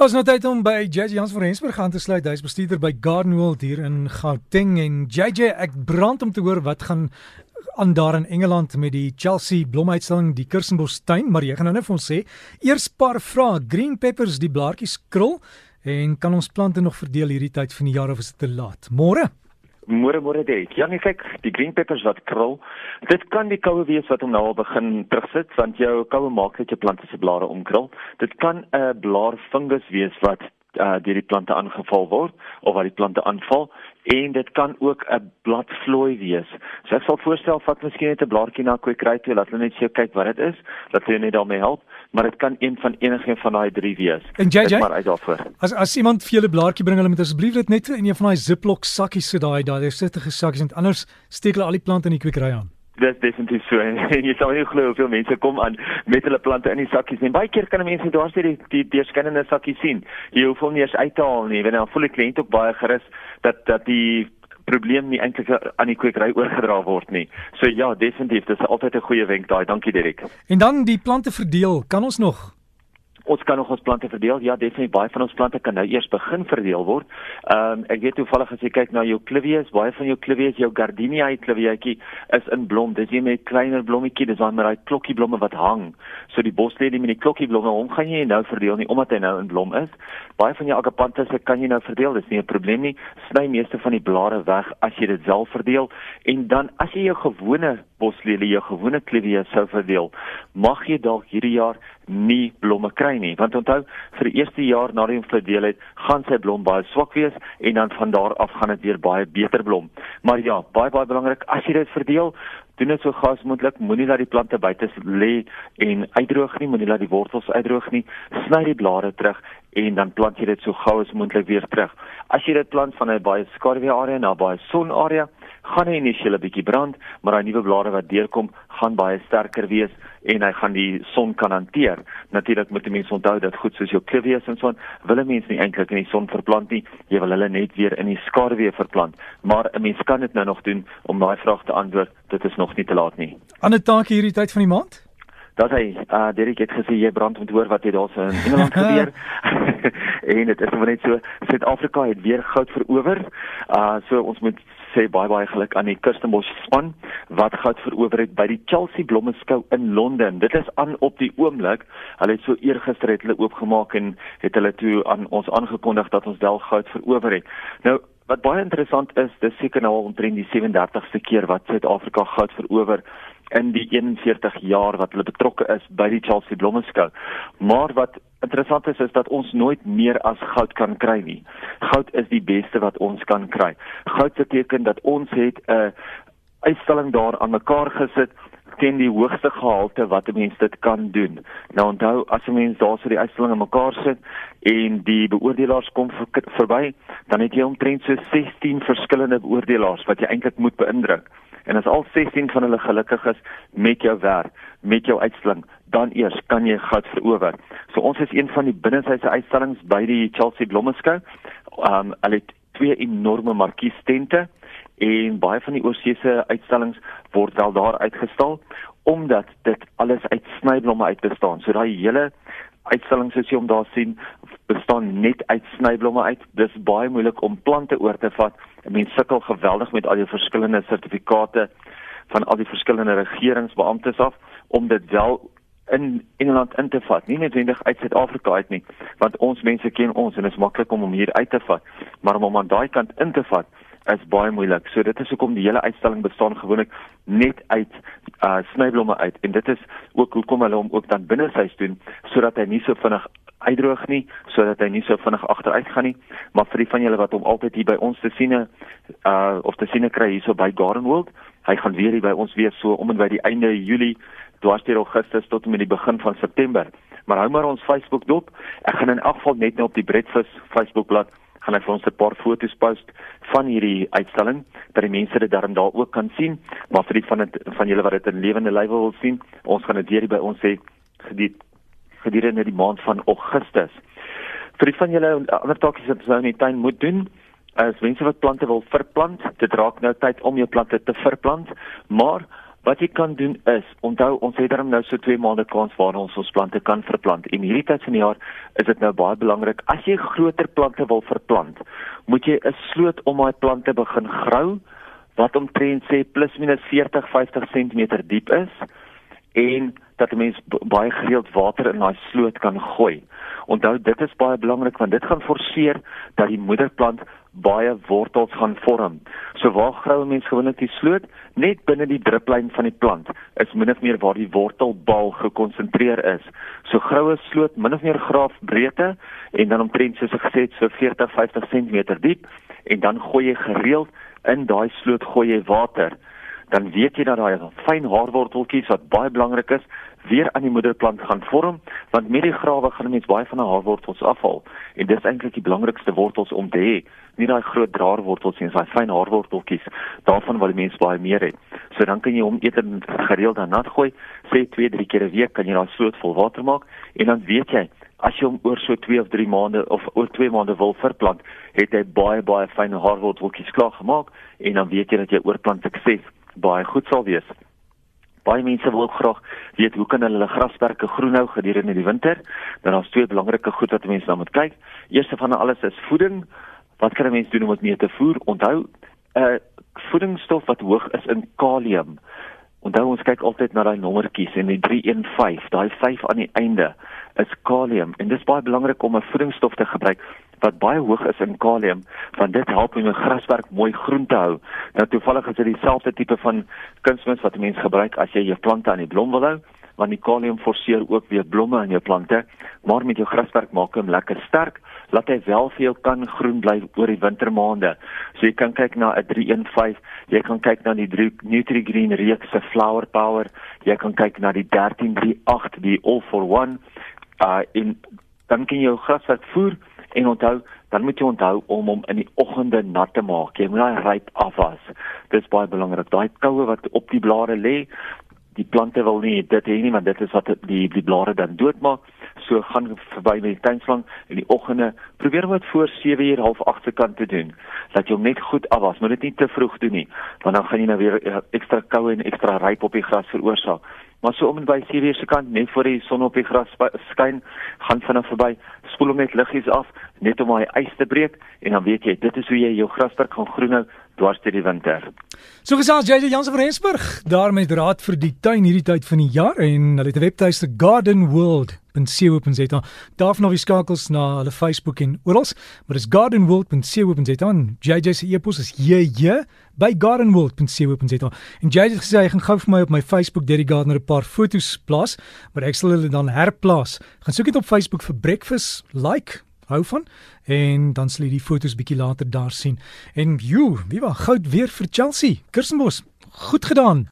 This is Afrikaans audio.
Ons nou tyd om by JJ Jans van Rensburg aan te sluit. Hy's bestuurder by Garden World hier in Gauteng en JJ ek brand om te hoor wat gaan aan daar in Engeland met die Chelsea blomuitstalling die Kersenbostuin, maar jy gaan nou net vir ons sê, eers paar vrae, green peppers, die blaartjies krul en kan ons plante nog verdeel hierdie tyd van die jaar of is dit te laat? Môre Môre môre dit. Ja, nee, kyk, die green peppers wat krul, dit kan die koue wees wat hom nou al begin terugsit want jou koue maak dat jou plante se blare omkrul. Dit kan 'n blaarfungus wees wat uh, deur die plante aangeval word of wat die plante aanval en dit kan ook 'n bladvlooi wees. So ek sal voorstel vat miskien net 'n blaartjie na kwekery toe, laat hulle net sê kyk wat dit is, dat hulle net daarmee help, maar dit kan een van enige van daai drie wees. En JJ, maar uit daarvoor. As as iemand vir julle blaartjie bring, hulle moet asseblief dit net in een van daai Ziploc sakkies sit daai daai sittige sakkies en anders steek hulle al die plante in die kwekery aan. Dis definitief so. En jy sal nie glo hoeveel mense kom aan met hulle plante in die sakkies en baie keer kan mense daar sê die die deurskynende sakkies sien. Jy hoef hom nie eens uit te haal nie. Want dan voel die kliënt ook baie gerus dat dat die probleem nie eintlik aan die kwekery oorgedra word nie. So ja, definitief, dis altyd 'n goeie wenk daai. Dankie Derek. En dan die plante verdeel, kan ons nog Ons kan nog ons plante verdeel. Ja, definitief baie van ons plante kan nou eers begin verdeel word. Ehm um, ek weet toevallig as jy kyk na jou clivias, baie van jou clivias, jou gardenia cliviaatjie is in blom. Dis hier met kleiner blommetjie, dis dan met daai klokkieblomme wat hang. So die boslede met die klokkieblomme, hom gaan jy nou verdeel nie omdat hy nou in blom is. Baie van jou agapanthus kan jy nou verdeel. Dis nie 'n probleem nie. Sny meeste van die blare weg as jy dit self verdeel en dan as jy jou gewone boslede, jou gewone clivia sou verdeel, mag jy dalk hierdie jaar nie blomme kry nie. Want onthou vir die eerste jaar nadat hy verdeel het gaan sy blom baie swak wees en dan van daar af gaan dit weer baie beter blom. Maar ja baie baie belangrik as jy dit verdeel dit so gou as moontlik. Moenie dat die plante buite lê en uitdroog nie. Moenie dat die wortels uitdroog nie. Sny die blare terug en dan plant jy dit so gou as moontlik weer terug. As jy dit plant van 'n baie skaduwee area na baie son area gaan hy initieel 'n bietjie brand, maar daai nuwe blare wat deurkom, gaan baie sterker wees en hy gaan die son kan hanteer. Natuurlik moet die mense onthou dat goed soos jou clivias en so aan, wil 'n mens nie eintlik in die son verplant nie. Jy wil hulle net weer in die skaduwee verplant. Maar 'n mens kan dit nou nog doen om daai vraag te antwoord. Dit is nog nie te laat nie. Ander taak hierdie tyd van die maand? Dat hy, uh Derek het gesê jy brand om te hoor wat hier daar so in Engeland gebeur. en dit is net so Suid-Afrika het weer goud verower. Uh so ons moet sê baie baie geluk aan die Kirstenbosch span wat goud verower het by die Chelsea Blommeskou in Londen. Dit is aan op die oomblik. Hulle het so eergister het hulle oopgemaak en het hulle toe aan ons aangekondig dat ons wel goud verower het. Nou wat baie interessant is, dis seker nou al omtrent die 37ste keer wat Suid-Afrika goud verower in die 41 jaar wat hulle betrokke is by die Chelsea Blommeskou. Maar wat interessant is is dat ons nooit meer as goud kan kry nie. Goud is die beste wat ons kan kry. Goud beteken dat ons het 'n uitstalling daar aan mekaar gesit teen die hoogste gehalte wat 'n mens dit kan doen. Nou onthou as 'n mens daar so die uitstalling aan mekaar sit en die beoordelaars kom vir, verby, dan het jy omtrent so 16 verskillende beoordelaars wat jy eintlik moet beïndruk. En as al 16 van hulle gelukkig is met jou werk, met jou uitstalling, dan eers kan jy goud verower. So ons is een van die binnesyse uitstallings by die Chelsea Blommeskou. Um hulle het twee enorme markiestente en baie van die oorseese uitstallings word wel daar uitgestal omdat dit alles uit snyblomme uit bestaan. So daai hele uitstallings soos jy om daar sien bestaan net uit snyblomme uit. Dis baie moeilik om plante oor te vat. Mense sukkel geweldig met al die verskillende sertifikate van al die verskillende regeringsbeamptes af om dit wel in Engeland in te vat, nie noodwendig uit Suid-Afrika uit nie, want ons mense ken ons en dit is maklik om hom hier uit te vat, maar om hom aan daai kant in te vat is baie moeilik. So dit is hoekom die hele uitstalling bestaan gewoonlik net uit uh snyblomme uit en dit is ook hoekom hulle hom ook dan binne huis doen sodat hy nie so vinnig uitdroog nie, sodat hy nie so vinnig agteruit gaan nie. Maar vir die van julle wat hom altyd hier by ons te sien uh of te sien kry hierso by Garden World, hy gaan weer hier by ons wees so om en by die einde Julie dwarsteer Augustus tot en met die begin van September. Maar hou maar ons Facebook dop. Ek gaan in elk geval net nou op die Breakfast Facebookblad gaan ek vir ons 'n paar foto's post van hierdie uitstalling dat die mense dit daarin daar ook kan sien. Maar vir die van het, van julle wat dit in lewende lywe wil sien, ons gaan dit weer by ons sê gedurende die maand van Augustus. Vir die van julle ander taakies wat nou in die tuin moet doen, as mense wat plante wil verplant, dit raak nou tyd om jou plante te verplant, maar Wat jy kan doen is, onthou ons het darm nou so 2 maande kans waar ons ons plante kan verplant. En hierdie tyd van die jaar is dit nou baie belangrik. As jy groter plante wil verplant, moet jy 'n sloot om daai plante begin grou wat omtrent sê plus minus 40 50 cm diep is. En dat 'n mens baie gereeld water in daai sloot kan gooi. Onthou dit is baie belangrik want dit gaan forceer dat die moederplant baie wortels gaan vorm. So waar grou 'n mens gewoonlik die sloot net binne die druplyn van die plant is min of meer waar die wortelbal gekonsentreer is. So groue sloot min of meer graaf breedte en dan omtrent soos ek gesê het so 40 50 cm diep en dan gooi jy gereeld in daai sloot gooi jy water dan weet jy dat daai fyn haarworteltjies wat baie belangrik is weer aan die moederplant gaan vorm want met die grawe gaan mense baie van die haarwortels afhaal. En dis eintlik die belangrikste wortels om te hê nie daai groot draerwortels nie daai fyn haarworteltjies daarvan wil die mens baie meer hê. So dan kan jy hom eerder gereeld dan nat gooi. Sê 2 3 keer 'n week kan jy daai sloot vol water maak. En dan weet jy as jy hom oor so 2 of 3 maande of oor 2 maande wil verplant het hy baie baie fyn haarworteltjies klaar gemaak en dan weet jy dat jy oorplant sukses baie goed sal wees. Baie mense wil ook graag weet hoe kan hulle grasperke groen hou gedurende die winter? Dan daar's twee belangrike goed wat mense dan moet kyk. Eerste van alles is voeding. Wat kan 'n mens doen om dit mee te voer? Onthou, 'n uh, voedingsstof wat hoog is in kalium. Onthou ons kyk altyd na daai nommertjies en die 315, daai 5 aan die einde is kalium en dit is baie belangrik om 'n voedingsstof te gebruik wat baie hoog is in kalium want dit help om 'n graswerk mooi groen te hou. Nou toevallig is dit dieselfde tipe van kunsmis wat mense gebruik as jy jou plante aan die blom wil hou want die kalium forceer ook weer blomme in jou plante maar met jou graswerk maak hom lekker sterk laat hy wel vir jou kan groen bly oor die wintermaande. So jy kan kyk na 'n 315, jy kan kyk na die Nutri-Green reeks se Flower Power, jy kan kyk na die 1338, die All for One uh in dan kan jy jou graswerk voer en onthou dan moet jy onthou om hom in die oggende nat te maak. Jy moet daai ryp afwas. Dis baie belangrik. Daai koue wat op die blare lê, die plante wil nie dit hê nie want dit is wat die die blare dan doodmaak. So gaan verby met die tuinslang in die oggende. Probeer om dit voor 7:30 half 8 se kant te doen. Dat jy hom net goed afwas. Moet dit nie te vroeg doen nie, want dan gaan jy nou weer ekstra koue en ekstra ryp op die gras veroorsaak maar so om en by Sirius se kant net voor die son op die gras skyn, gaan vinnig verby, spoel hom net liggies af net om hy ys te breek en dan weet jy dit is hoe jy jou grasperk gaan groen hou dwars deur die winter. So gesels JJ Jansen van Rensburg, daar met raad vir die tuin hierdie tyd van die jaar en hulle het 'n webtuiste Garden World gardenworld.co.za. Daarvan af skakels na hulle Facebook en oral, maar dis gardenworld.co.za. JJ se e-pos is jj by gardenworld.co.za. En JJ het gesê hy gaan gou vir my op my Facebook Derry Gardener 'n paar foto's plaas, maar ek sal hulle dan herplaas. Gaan soek dit op Facebook vir breakfast like hou van en dan sal jy die foto's bietjie later daar sien. En jo, wie was goud weer vir Chelsea. Kirsenbos, goed gedaan.